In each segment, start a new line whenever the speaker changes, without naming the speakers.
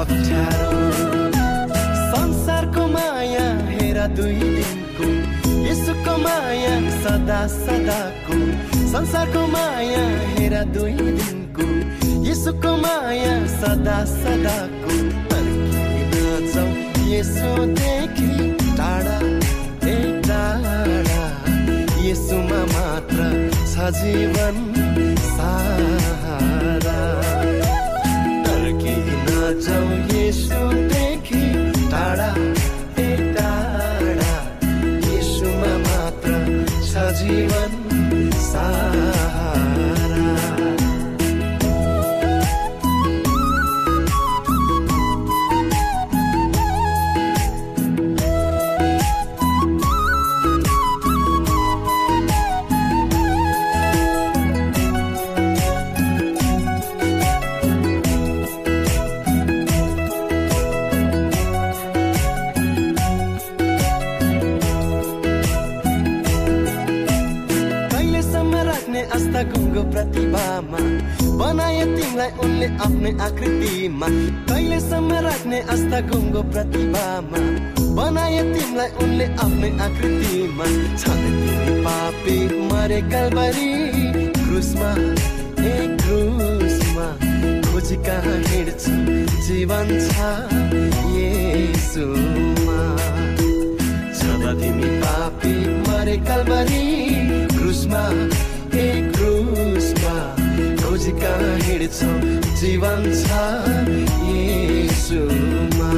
अप्ठ्यारो। संसारको माया हेर दुई दिनको यसुको माया सदा सदाको। संसारको माया हेर दुई दिनको यसुको माया सदा सदाको। जाउँ यसोदेखि टाढा ए टाढा। यसुमा मात्र छ जीवन सारा। तर्किन जाउँ यसोदेखि मरे कलबरी क्रुसमा ए क्रुसमा खोजी कहाँ हिँड्छु जीवन छ येसुमा। छँदा तिमी पापी मरे कलबरी क्रुसमा ए क्रुसमा खोजी कहाँ हिँड्छौ जीवन छ येसुमा।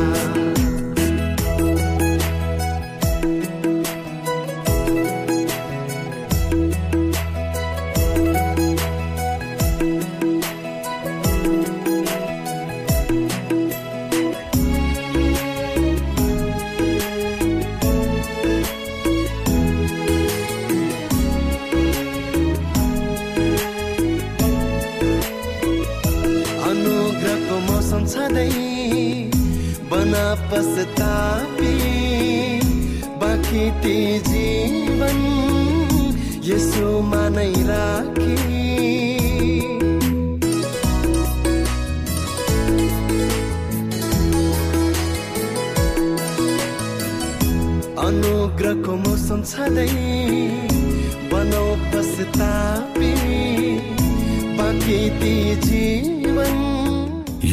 बना पस्तापी बाँकी ती जीवन यसोमा नै राखी। अनुग्रहको मौसम छँदै बनाउ पश्चातापी बाँकी ती जीवन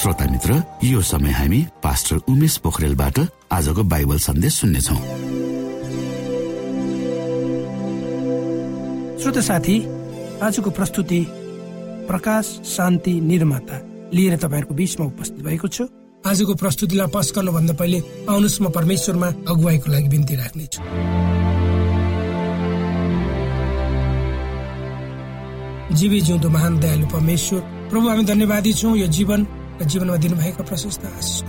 श्रोता मित्र यो समय हामी पास्टर उमेश पोखरेलबाट आजको बाइबल सन्देश सुन्नेछौ।
श्रोत साथी आजको प्रस्तुति प्रकाश शान्ति निर्माता लिएर तपाईँहरूको बिचमा उपस्थित भएको छु। आजको प्रस्तुतिलाई पस गर्नुभन्दा पहिले आउनुहोस् म परमेश्वरमा अगुवाईको लागि बिन्ती राख्नेछु। जीवी जिउँदो महान दयालु परमेश्वर प्रभु हामी धन्यवादी छौँ। यो जीवन र जीवनमा दिनुभएका प्रशस्त आशिष।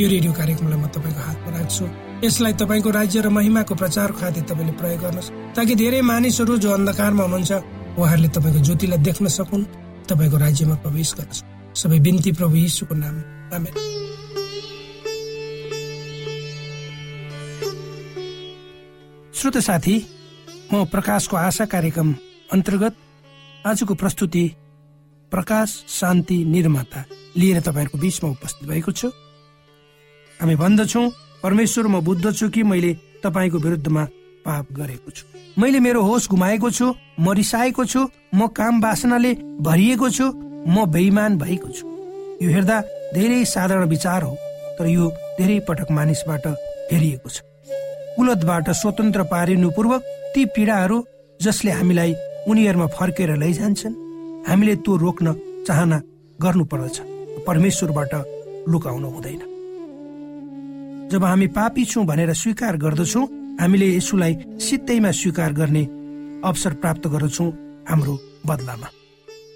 यो रेडियो कार्यक्रमलाई म तपाईँको हातमा राख्छु। यसलाई तपाईँको राज्य र महिमाको प्रचार खातिर तपाईँले प्रयोग गर्नुहोस्। ताकि धेरै मानिसहरू जो अन्धकारमा हुनुहुन्छ उहाँहरूले तपाईँको ज्योतिलाई देख्न सकुन् तपाईँको राज्यमा प्रवेश गर्न सबै बिन्ती प्रभु यीशुको नाम। आमेन। श्रोत साथी म प्रकाशको आशा कार्यक्रम अन्तर्गत आजको प्रस्तुति प्रकाश शान्ति निर्माता। लिएर तपाईँहरूको बिचमा उपस्थित भएको छु। हामी भन्दछौ परमेश्वर म बुद्ध छु कि मैले तपाईँको विरुद्धमा पाप गरेको छु। मैले मेरो होस गुमाएको छु म रिसाएको छु म काम बासनाले भरिएको छु म बेइमान भएको छु। यो हेर्दा धेरै साधारण विचार हो तर यो धेरै पटक मानिसबाट हेरिएको छ। कुलतबाट स्वतन्त्र पारिनु पूर्वक ती पीडाहरू जसले हामीलाई उनीहरूमा फर्केर लैजान्छन् हामीले त्यो रोक्न चाहना गर्नु पर्दछ परमेश्वरबाट लुकाउनु हुँदैन। जब हामी पापी छौँ भनेर स्वीकार गर्दछौँ हामीले यसुलाई सित्तैमा स्वीकार गर्ने अवसर प्राप्त गर्दछौँ हाम्रो बदलामा।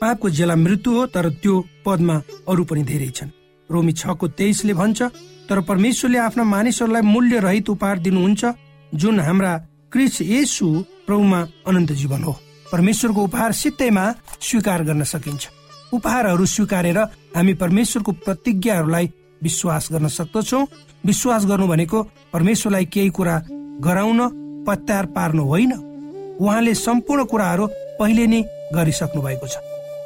पापको जेला मृत्यु हो तर त्यो पदमा अरू पनि धेरै छन्। रोमी छको तेइसले भन्छ तर परमेश्वरले आफ्ना मानिसहरूलाई मूल्य रहित उपहार दिनुहुन्छ जुन हाम्रा क्रिस यसु प्रभुमा अनन्त जीवन हो। परमेश्वरको उपहार सित्तैमा स्वीकार गर्न सकिन्छ। उपहारहरू स्वीकारेर हामी परमेश्वरको प्रतिज्ञाहरूलाई विश्वास गर्न सक्दछौ। विश्वास गर्नु भनेको परमेश्वरलाई केही कुरा गराउन पत्यार पार्नु होइन। उहाँले सम्पूर्ण कुराहरू पहिले नै गरिसक्नु भएको छ।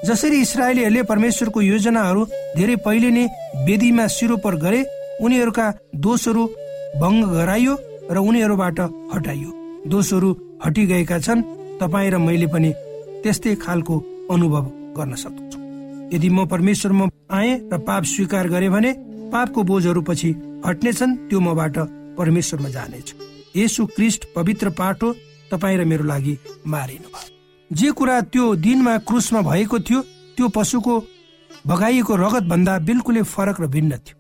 जसरी इसरायलीहरूले परमेश्वरको योजनाहरू धेरै पहिले नै वेदीमा सिरोपर गरे उनीहरूका दोषहरू भङ्ग गराइयो र उनीहरूबाट हटाइयो। दोषहरू हटिगएका छन्। तपाईँ र मैले पनि त्यस्तै खालको अनुभव गर्न सक्दछु। यदि म परमेश्वरमा आए र पाप स्वीकार गरे भने पापको बोझहरू पछि हट्नेछन् त्यो मबाट परमेश्वरमा जानेछ। यसु क्रिस्ट पवित्र पाठो तपाईँ र मेरो लागि मारिनु जे कुरा त्यो दिनमा क्रुसमा भएको थियो त्यो पशुको भगाइएको रगत भन्दा बिल्कुलै फरक र भिन्न थियो।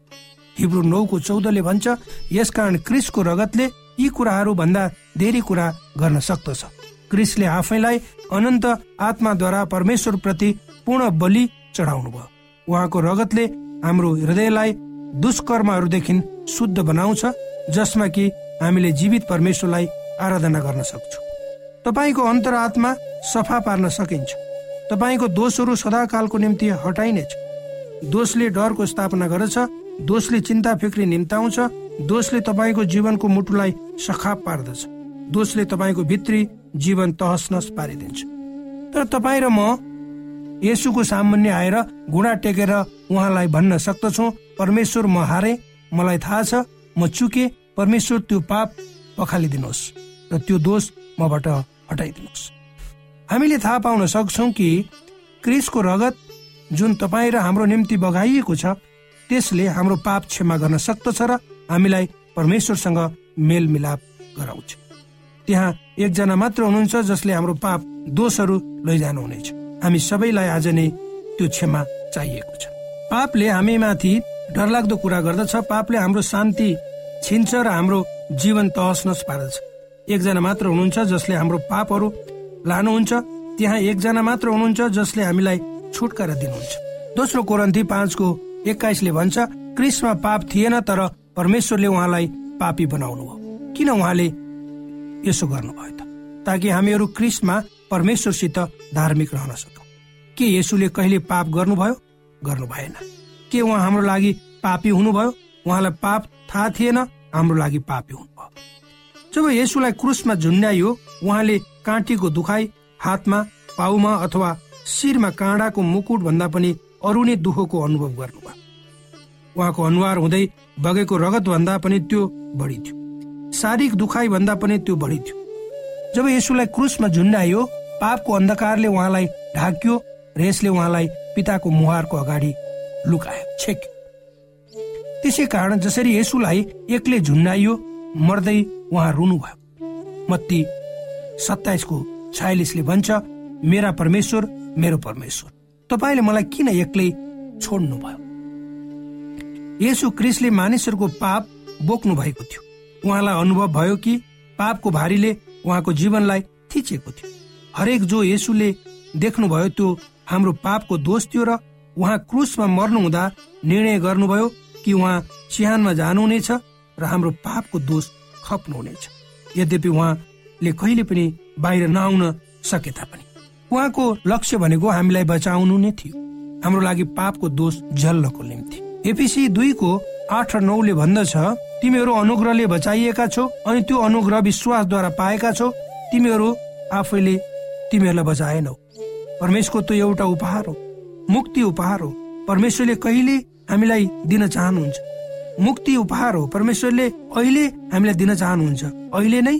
हिब्रू नौको चौधले भन्छ यसकारण क्रिसको रगतले यी कुराहरू भन्दा धेरै कुरा गर्न सक्दछ। क्रिसले आफैलाई अनन्त आत्माद्वारा परमेश्वर प्रति पूर्ण बलि चढाउनु भयो। उहाँको रगतले हाम्रो हृदयलाई दुष्कर्महरूदेखि शुद्ध बनाउँछ जसमा कि हामीले जीवित परमेश्वरलाई आराधना गर्न सक्छौँ। तपाईँको अन्तरात्मा सफा पार्न सकिन्छ। तपाईँको दोषहरू सदाकालको निम्ति हटाइनेछ। दोषले डरको स्थापना गर्दछ दोषले चिन्ता फिक्री निम्ताउँछ दोषले तपाईँको जीवनको मुटुलाई सखाप पार्दछ। दोषले तपाईँको भित्री जीवन तहस नस पारिदिन्छ। तर तपाईँ र म यसुको सामान्य आएर घुँडा टेकेर उहाँलाई भन्न सक्दछौ परमेश्वर म हारे मलाई थाहा छ म चुके परमेश्वर त्यो पाप पखालिदिनुहोस् र त्यो दोष मबाट हटाइदिनुहोस्। हामीले थाहा पाउन सक्छौ कि क्रिसको रगत जुन तपाईँ र हाम्रो निम्ति बगाइएको छ त्यसले हाम्रो पाप क्षमा गर्न सक्दछ र हामीलाई परमेश्वरसँग मेलमिलाप गराउँछ। त्यहाँ एकजना मात्र हुनुहुन्छ जसले हाम्रो पाप दोषहरू लैजानुहुनेछ। हामी सबैलाई आज नै त्यो क्षमा चाहिएको छ। पापले हामीमाथि डरलाग्दो कुरा गर्दछ पापले हाम्रो शान्ति छिन्छ र हाम्रो जीवन तहस नस पार्दछ। एकजना मात्र हुनुहुन्छ जसले हाम्रो पापहरू लानुहुन्छ त्यहाँ एकजना मात्र हुनुहुन्छ जसले हामीलाई छुटकारा दिनुहुन्छ। दोस्रो कोरन्थी पाँचको एक्काइसले भन्छ क्रिसमा पाप थिएन तर परमेश्वरले उहाँलाई पापी बनाउनु भयो। किन उहाँले यसो गर्नुभयो त? ताकि हामीहरू क्रिसमा परमेश्वरसित धार्मिक रहन सकौँ के यसुले कहिले पाप गर्नुभयो? गर्नु भएन के उहाँ हाम्रो लागि पापी हुनुभयो? उहाँलाई पाप थाहा थिएन हाम्रो लागि पापी हुनुभयो। जब यसुलाई क्रुसमा झुन्ड्याइयो उहाँले काँटीको दुखाइ हातमा पाउमा अथवा शिरमा काँडाको मुकुट भन्दा पनि अरू नै दुःखको अनुभव गर्नुभयो। उहाँको अनुहार हुँदै बगेको रगत भन्दा पनि त्यो बढी थियो। शारीरिक दुखाइ भन्दा पनि त्यो बढी थियो। जब यसुलाई क्रुसमा झुन्डाइयो पापको अन्धकारले उहाँलाई ढाक्यो र यसले उहाँलाई पिताको मुहारको अगाडि लुकायो। छेक्यो त्यसै कारण जसरी यसुलाई एक्लै झुन्डाइयो मर्दै उहाँ रुनुभयो। मत्ती सत्ताइसको छयालिसले भन्छ मेरा परमेश्वर मेरो परमेश्वर। तपाईँले मलाई किन एक्लै छोड्नुभयो? यसु क्रिसले मानिसहरूको पाप बोक्नु भएको थियो। उहाँलाई अनुभव भयो कि पापको भारीले उहाँको जीवनलाई थिचेको थियो। हरेक जो यसुले देख्नुभयो त्यो हाम्रो पापको दोष थियो र उहाँ क्रुसमा मर्नुहुँदा निर्णय गर्नुभयो कि उहाँ चिहानमा जानुहुनेछ र हाम्रो पापको दोष खप्नुहुनेछ। यद्यपि उहाँले कहिले पनि बाहिर नआउन सके तापनि। उहाँको लक्ष्य भनेको हामीलाई बचाउनु नै थियो। हाम्रो लागि पापको दोष झल्नको निम्ति। एपिसी दुईको आठ र नौले भन्दछ तिमीहरू अनुग्रहले बचाइएका छौ अनि त्यो अनुग्रह विश्वासद्वारा पाएका छौ। तिमीहरू आफैले तिमीहरूलाई बचाएनौ। परमेश्वरको त्यो एउटा उपहार हो मुक्ति उपहार हो। परमेश्वरले कहिले हामीलाई दिन चाहनुहुन्छ? मुक्ति उपहार हो। परमेश्वरले अहिले हामीलाई दिन चाहनुहुन्छ? अहिले नै?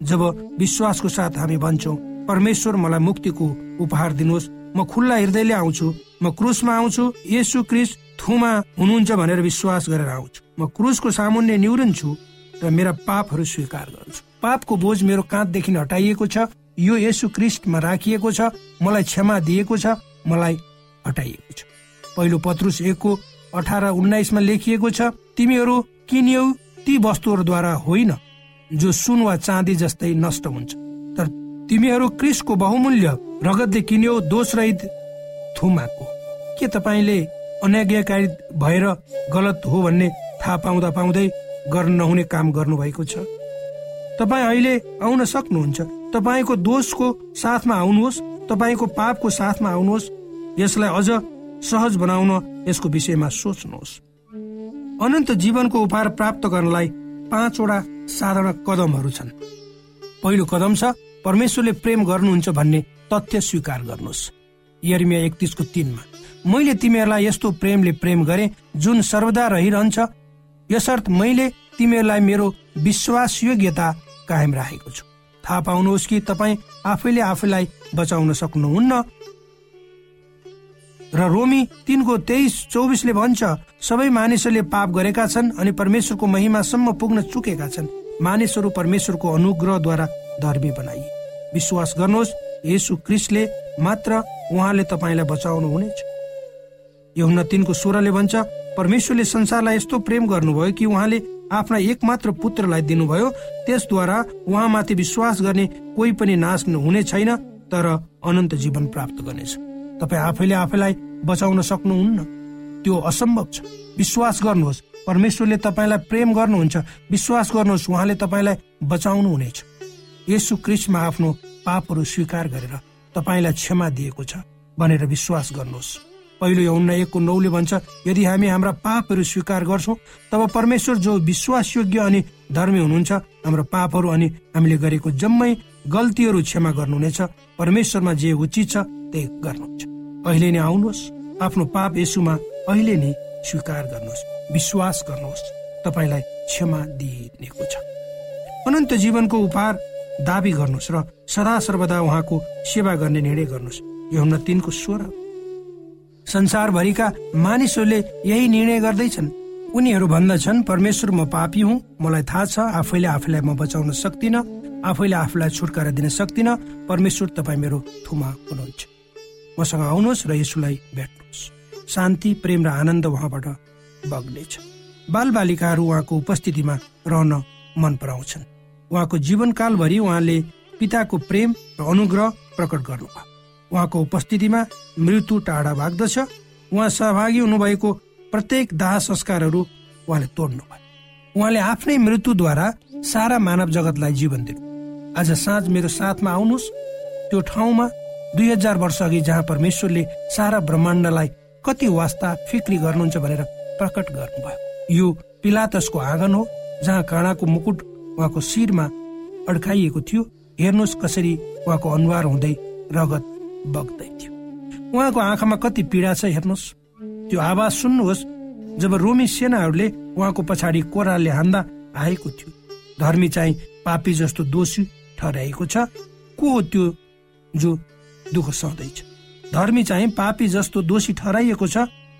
जब विश्वासको साथ हामी भन्छौँ परमेश्वर मलाई मुक्तिको उपहार दिनुहोस्। म खुल्ला हृदयले आउँछु। म क्रुसमा आउँछु। यसु क्रिस थुमा हुनुहुन्छ भनेर विश्वास गरेर आउँछु। म क्रुसको सामुन्ने निउरन्छु र मेरा पापहरू स्वीकार गर्छु। पापको बोझ मेरो काँधदेखि हटाइएको छ। यो यसु क्रिस्टमा राखिएको छ मलाई क्षमा दिएको छ मलाई हटाइएको छ। पहिलो पत्रुस एकको अठार उन्नाइसमा लेखिएको छ तिमीहरू किनियौ ती वस्तुहरूद्वारा होइन जो सुन वा चाँदी जस्तै नष्ट हुन्छ। तर तिमीहरू क्रिसको बहुमूल्य रगतले किन्यौ दोष रहित थुमाको। के तपाईँले अनाज्ञाकारी भएर गलत हो भन्ने थाहा पाउँदा पाउँदै गर्न नहुने काम गर्नुभएको छ? तपाईँ अहिले आउन सक्नुहुन्छ। तपाईँको दोषको साथमा आउनुहोस् तपाईँको पापको साथमा आउनुहोस् यसलाई अझ सहज बनाउन यसको विषयमा सोच्नुहोस्। अनन्त जीवनको उपहार प्राप्त गर्नलाई पाँचवटा साधारण कदमहरू छन्। पहिलो कदम छ परमेश्वरले प्रेम गर्नुहुन्छ भन्ने तथ्य स्वीकार गर्नुहोस्। यर्मिया एकतिसको तिनमा मैले तिमीहरूलाई यस्तो प्रेमले प्रेम गरे जुन सर्वदा रहिरहन्छ यसर्थ मैले तिमीहरूलाई मेरो विश्वास योग्यता कायम राखेको छु। थाहा पाउनुहोस् कि तपाईँ आफैले आफैलाई बचाउन सक्नुहुन्न। र रोमी तिनको तेइस चौबिसले भन्छ सबै मानिसहरूले पाप गरेका छन् अनि परमेश्वरको महिमासम्म पुग्न चुकेका छन्। मानिसहरू परमेश्वरको अनुग्रहद्वारा धर्मी बनाइए विश्वास गर्नुहोस् यसु क्रिस्टले मात्र उहाँले तपाईँलाई बचाउनु हुनेछ। यहुना तिनको स्वरले भन्छ परमेश्वरले संसारलाई यस्तो प्रेम गर्नुभयो कि उहाँले आफ्ना एकमात्र पुत्रलाई दिनुभयो। त्यसद्वारा उहाँमाथि विश्वास गर्ने कोही पनि नाश हुने छैन तर अनन्त जीवन प्राप्त गर्नेछ। तपाईँ आफैले आफैलाई बचाउन सक्नुहुन्न। त्यो असम्भव छ। विश्वास गर्नुहोस्। परमेश्वरले तपाईँलाई प्रेम गर्नुहुन्छ। विश्वास गर्नुहोस् उहाँले तपाईँलाई बचाउनु हुनेछ यसु क्रिस्टमा आफ्नो पापहरू स्वीकार गरेर तपाईँलाई क्षमा दिएको छ भनेर विश्वास गर्नुहोस्। पहिलो यौना एकको नौले भन्छ यदि हामी हाम्रा पापहरू स्वीकार गर्छौँ तब परमेश्वर जो विश्वासयोग्य अनि धर्मी हुनुहुन्छ हाम्रो पापहरू अनि हामीले गरेको जम्मै गल्तीहरू क्षमा गर्नुहुनेछ परमेश्वरमा जे उचित छ त्यही गर्नुहुन्छ। अहिले नै आउनुहोस् आफ्नो पाप यसुमा अहिले नै स्वीकार गर्नुहोस् विश्वास गर्नुहोस् तपाईँलाई क्षमा दिइनेको छ। अनन्त जीवनको उपहार दावी गर्नुहोस् र सदा सर्वदा उहाँको सेवा गर्ने निर्णय गर्नुहोस्। यो तिनको स्वर संसारभरिका मानिसहरूले यही निर्णय गर्दैछन्। उनीहरू भन्दछन् परमेश्वर म पापी हुँ। मलाई थाहा छ आफैले आफैलाई म बचाउन सक्दिन। आफैले आफूलाई छुटकारा दिन सक्दिन। परमेश्वर तपाईँ मेरो थुमा हुनुहुन्छ। मसँग आउनुहोस् र यसुलाई भेट्नुहोस्। शान्ति प्रेम र आनन्द उहाँबाट बग्नेछ। बाल बालिकाहरू उहाँको उपस्थितिमा रहन मन पराउँछन्। उहाँको जीवनकालभरि उहाँले पिताको प्रेम र अनुग्रह प्रकट गर्नुभयो। उहाँको उपस्थितिमा मृत्यु टाढा भाग्दछ। उहाँ सहभागी हुनुभएको प्रत्येक दाह संस्कारहरू उहाँले तोड्नु भयो उहाँले आफ्नै मृत्युद्वारा सारा मानव जगतलाई जीवन दिनु। आज साँझ मेरो साथमा आउनुहोस्। त्यो ठाउँमा दुई हजार वर्ष अघि जहाँ परमेश्वरले सारा ब्रह्माण्डलाई कति वास्ता फिक्री गर्नुहुन्छ भनेर प्रकट गर्नुभयो। यो पिलातसको आँगन हो जहाँ काँडाको मुकुट उहाँको शिरमा अड्काइएको थियो। हेर्नुहोस् कसरी उहाँको अनुहार हुँदै रगत बग्दै थियो उहाँको आँखामा कति पीडा छ हेर्नुहोस्। त्यो आवाज सुन्नुहोस् जब रोमी सेनाहरूले उहाँको पछाडि कोराले हान्दा आएको थियो। धर्मी चाहिँ पापी जस्तो दोषी ठहराएको छ। को हो त्यो जो दुःख सहँदैछ? धर्मी चाहिँ पापी जस्तो दोषी ठहराइएको छ।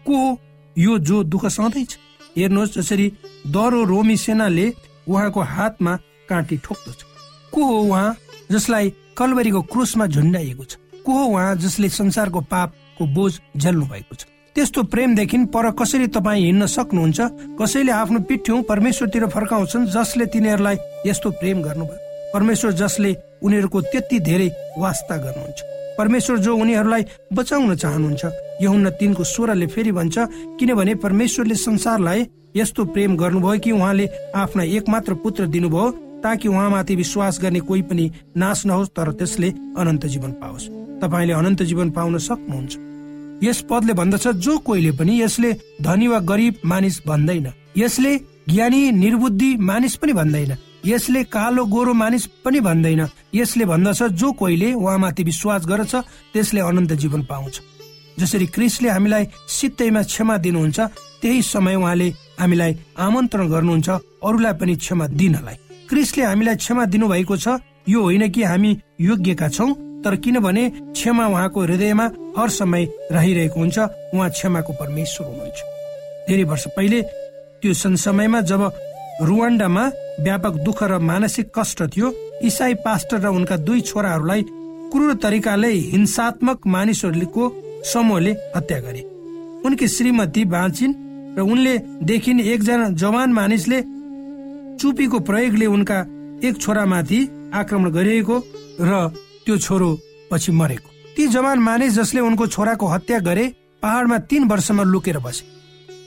को हो यो जो दुःख सहँदैछ? हेर्नुहोस् जसरी दरो रोमी सेनाले उहाँको हातमा काँटी ठोक्दछ। को हो उहाँ जसलाई कलवरीको क्रुसमा झुन्डाइएको छ? को उहाँ जसले संसारको पापको बोझ झेल्नु भएको छ? त्यस्तो प्रेमदेखि पर कसरी तपाईँ हिँड्न सक्नुहुन्छ? कसैले आफ्नो पिठ्यौँ परमेश्वरतिर फर्काउँछन् जसले तिनीहरूलाई यस्तो प्रेम गर्नुभयो? परमेश्वर जसले उनीहरूको त्यति धेरै वास्ता गर्नुहुन्छ। परमेश्वर जो उनीहरूलाई बचाउन चाहनुहुन्छ यहुन्न तिनको स्वरले फेरि भन्छ किनभने परमेश्वरले संसारलाई यस्तो प्रेम गर्नुभयो कि उहाँले आफ्ना एकमात्र पुत्र दिनुभयो ताकि उहाँमाथि विश्वास गर्ने कोही पनि नाश नहोस् तर त्यसले अनन्त जीवन पाओस्। तपाईँले अनन्त जीवन पाउन सक्नुहुन्छ। यस पदले भन्दछ जो कोहीले पनि यसले धनी वा गरिब मानिस भन्दैन। यसले ज्ञानी निर्बुद्धि मानिस पनि भन्दैन। यसले कालो गोरो मानिस पनि भन्दैन। यसले भन्दछ जो कोहीले उहाँमाथि विश्वास गर्छ त्यसले अनन्त जीवन पाउँछ। जसरी क्रिसले हामीलाई सित्तैमा क्षमा दिनुहुन्छ त्यही समय उहाँले हामीलाई आमन्त्रण गर्नुहुन्छ अरूलाई पनि क्षमा दिनलाई। क्रिसले हामीलाई क्षमा दिनुभएको छ यो होइन कि हामी योग्यका छौँ? तर किनभने क्षमा उहाँको हृदयमा हर समय रहिरहेको हुन्छ। उहाँ क्षमाको परमेश्वर हुनुहुन्छ। धेरै वर्ष पहिले त्यो समयमा जब रुवान्डामा व्यापक दुःख र मानसिक कष्ट थियो इसाई पास्टर र उनका दुई छोराहरूलाई क्रूर तरिकाले हिंसात्मक मानिसहरूको समूहले हत्या गरे। उनकी श्रीमती बाँचिन् र उनले देखिन एकजना जवान मानिसले चुपीको प्रयोगले उनका एक छोरामाथि आक्रमण गरिएको र त्यो छोरो पछि मरेको। ती जवान मानिस जसले उनको छोराको हत्या गरे पहाडमा तीन वर्षमा लुकेर बसे।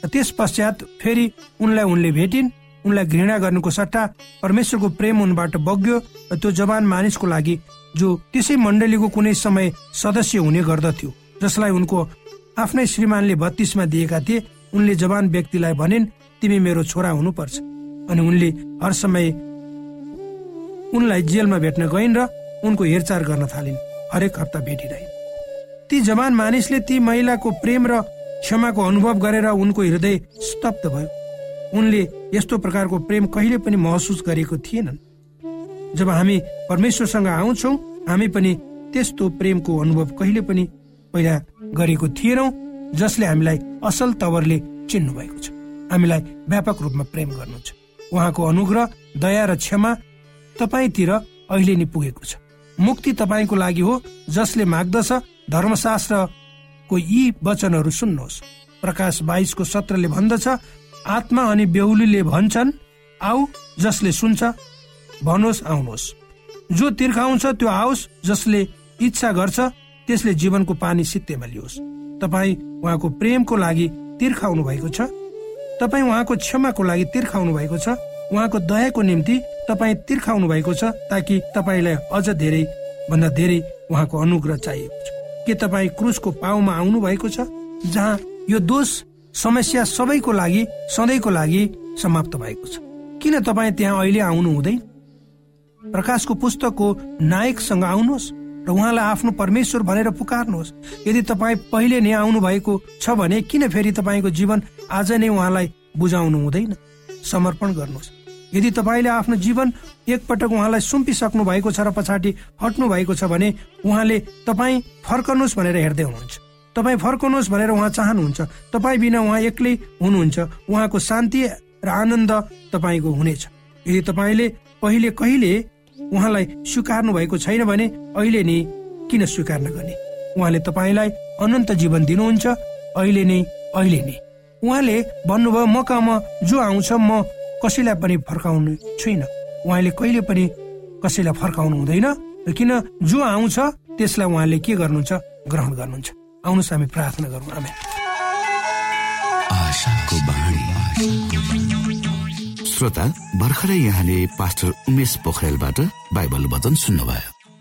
त्यस पश्चात फेरि उनलाई उनले भेटिन् उनलाई घृणा गर्नुको सट्टा परमेश्वरको प्रेम उनबाट बग्यो र त्यो जवान मानिसको लागि जो त्यसै मण्डलीको कुनै समय सदस्य हुने गर्दथ्यो जसलाई उनको आफ्नै श्रीमानले बत्तीसमा दिएका थिए उनले जवान व्यक्तिलाई भनिन् तिमी मेरो छोरा हुनुपर्छ। अनि उनले हर समय उनलाई जेलमा भेट्न गइन् र उनको हेरचाह गर्न थालिन्। हरेक हप्ता भेटिरहे ती जवान मानिसले ती महिलाको प्रेम र क्षमाको अनुभव गरेर उनको हृदय स्तब्ध भयो। उनले यस्तो प्रकारको प्रेम कहिले पनि महसुस गरेको थिएनन्। जब हामी परमेश्वरसँग आउँछौ हामी पनि त्यस्तो प्रेमको अनुभव कहिले पनि पहिला गरेको थिएनौँ जसले हामीलाई असल तवरले चिन्नु भएको छ। हामीलाई व्यापक रूपमा प्रेम गर्नुहुन्छ उहाँको अनुग्रह दया र क्षमा तपाईँतिर अहिले नै पुगेको छ। मुक्ति तपाईँको लागि हो जसले माग्दछ। धर्मशास्त्रको यी वचनहरू सुन्नुहोस्। प्रकाश बाइसको सत्रले भन्दछ आत्मा अनि बेहुलीले भन्छन् आऊ जसले सुन्छ भन्नुहोस् आउनुहोस्। जो तिर्खाउँछ त्यो आओस् जसले इच्छा गर्छ त्यसले जीवनको पानी सित्तेमा लियोस् तपाईँ उहाँको प्रेमको लागि तिर्खाउनु भएको छ। तपाईँ उहाँको क्षमाको लागि तिर्खाउनु भएको छ। उहाँको दयाको निम्ति तपाईँ तिर्खाउनु भएको छ ताकि तपाईँलाई अझ धेरै भन्दा धेरै उहाँको अनुग्रह चाहिएको छ। के तपाईँ क्रुसको पाउमा आउनु भएको छ जहाँ यो दोष समस्या सबैको लागि सधैँको लागि समाप्त भएको छ? किन तपाईँ त्यहाँ अहिले आउनु हुँदैन? प्रकाशको पुस्तकको नायकसँग आउनुहोस् र उहाँलाई आफ्नो परमेश्वर भनेर पुकार्नुहोस्। यदि तपाईँ पहिले नै आउनु भएको छ भने किन फेरि तपाईँको जीवन आज नै उहाँलाई बुझाउनु हुँदैन? समर्पण गर्नुहोस्। यदि तपाईँले आफ्नो जीवन एकपटक उहाँलाई सुम्पिसक्नु भएको छ र पछाडि हट्नु भएको छ भने उहाँले तपाईँ फर्कनुहोस् भनेर हेर्दै हुनुहुन्छ। तपाईँ फर्कनुहोस् भनेर उहाँ चाहनुहुन्छ। तपाईँ बिना उहाँ एक्लै हुनुहुन्छ। उहाँको शान्ति र आनन्द तपाईँको हुनेछ। यदि तपाईँले पहिले कहिले उहाँलाई स्वीकार्नु भएको छैन भने अहिले नै किन स्वीकार नगर्ने उहाँले तपाईँलाई अनन्त जीवन दिनुहुन्छ। अहिले नै अहिले नै। उहाँले भन्नुभयो म कहाँ जो आउँछ म कसैलाई पनि फर्काउनु छुइनँ उहाँले कहिले पनि कसैलाई फर्काउनु हुँदैन किन जो आउँछ
त्यसलाई उहाँले के गर्नुहुन्छ ग्रहण गर्नुहुन्छ। आउनुहोस् हामी प्रार्थना गरौँ।
बाणी। श्रोता भर्खरै यहाँले पास्टर उमेश पोखरेलबाट बाइबल वचन सुन्नुभयो।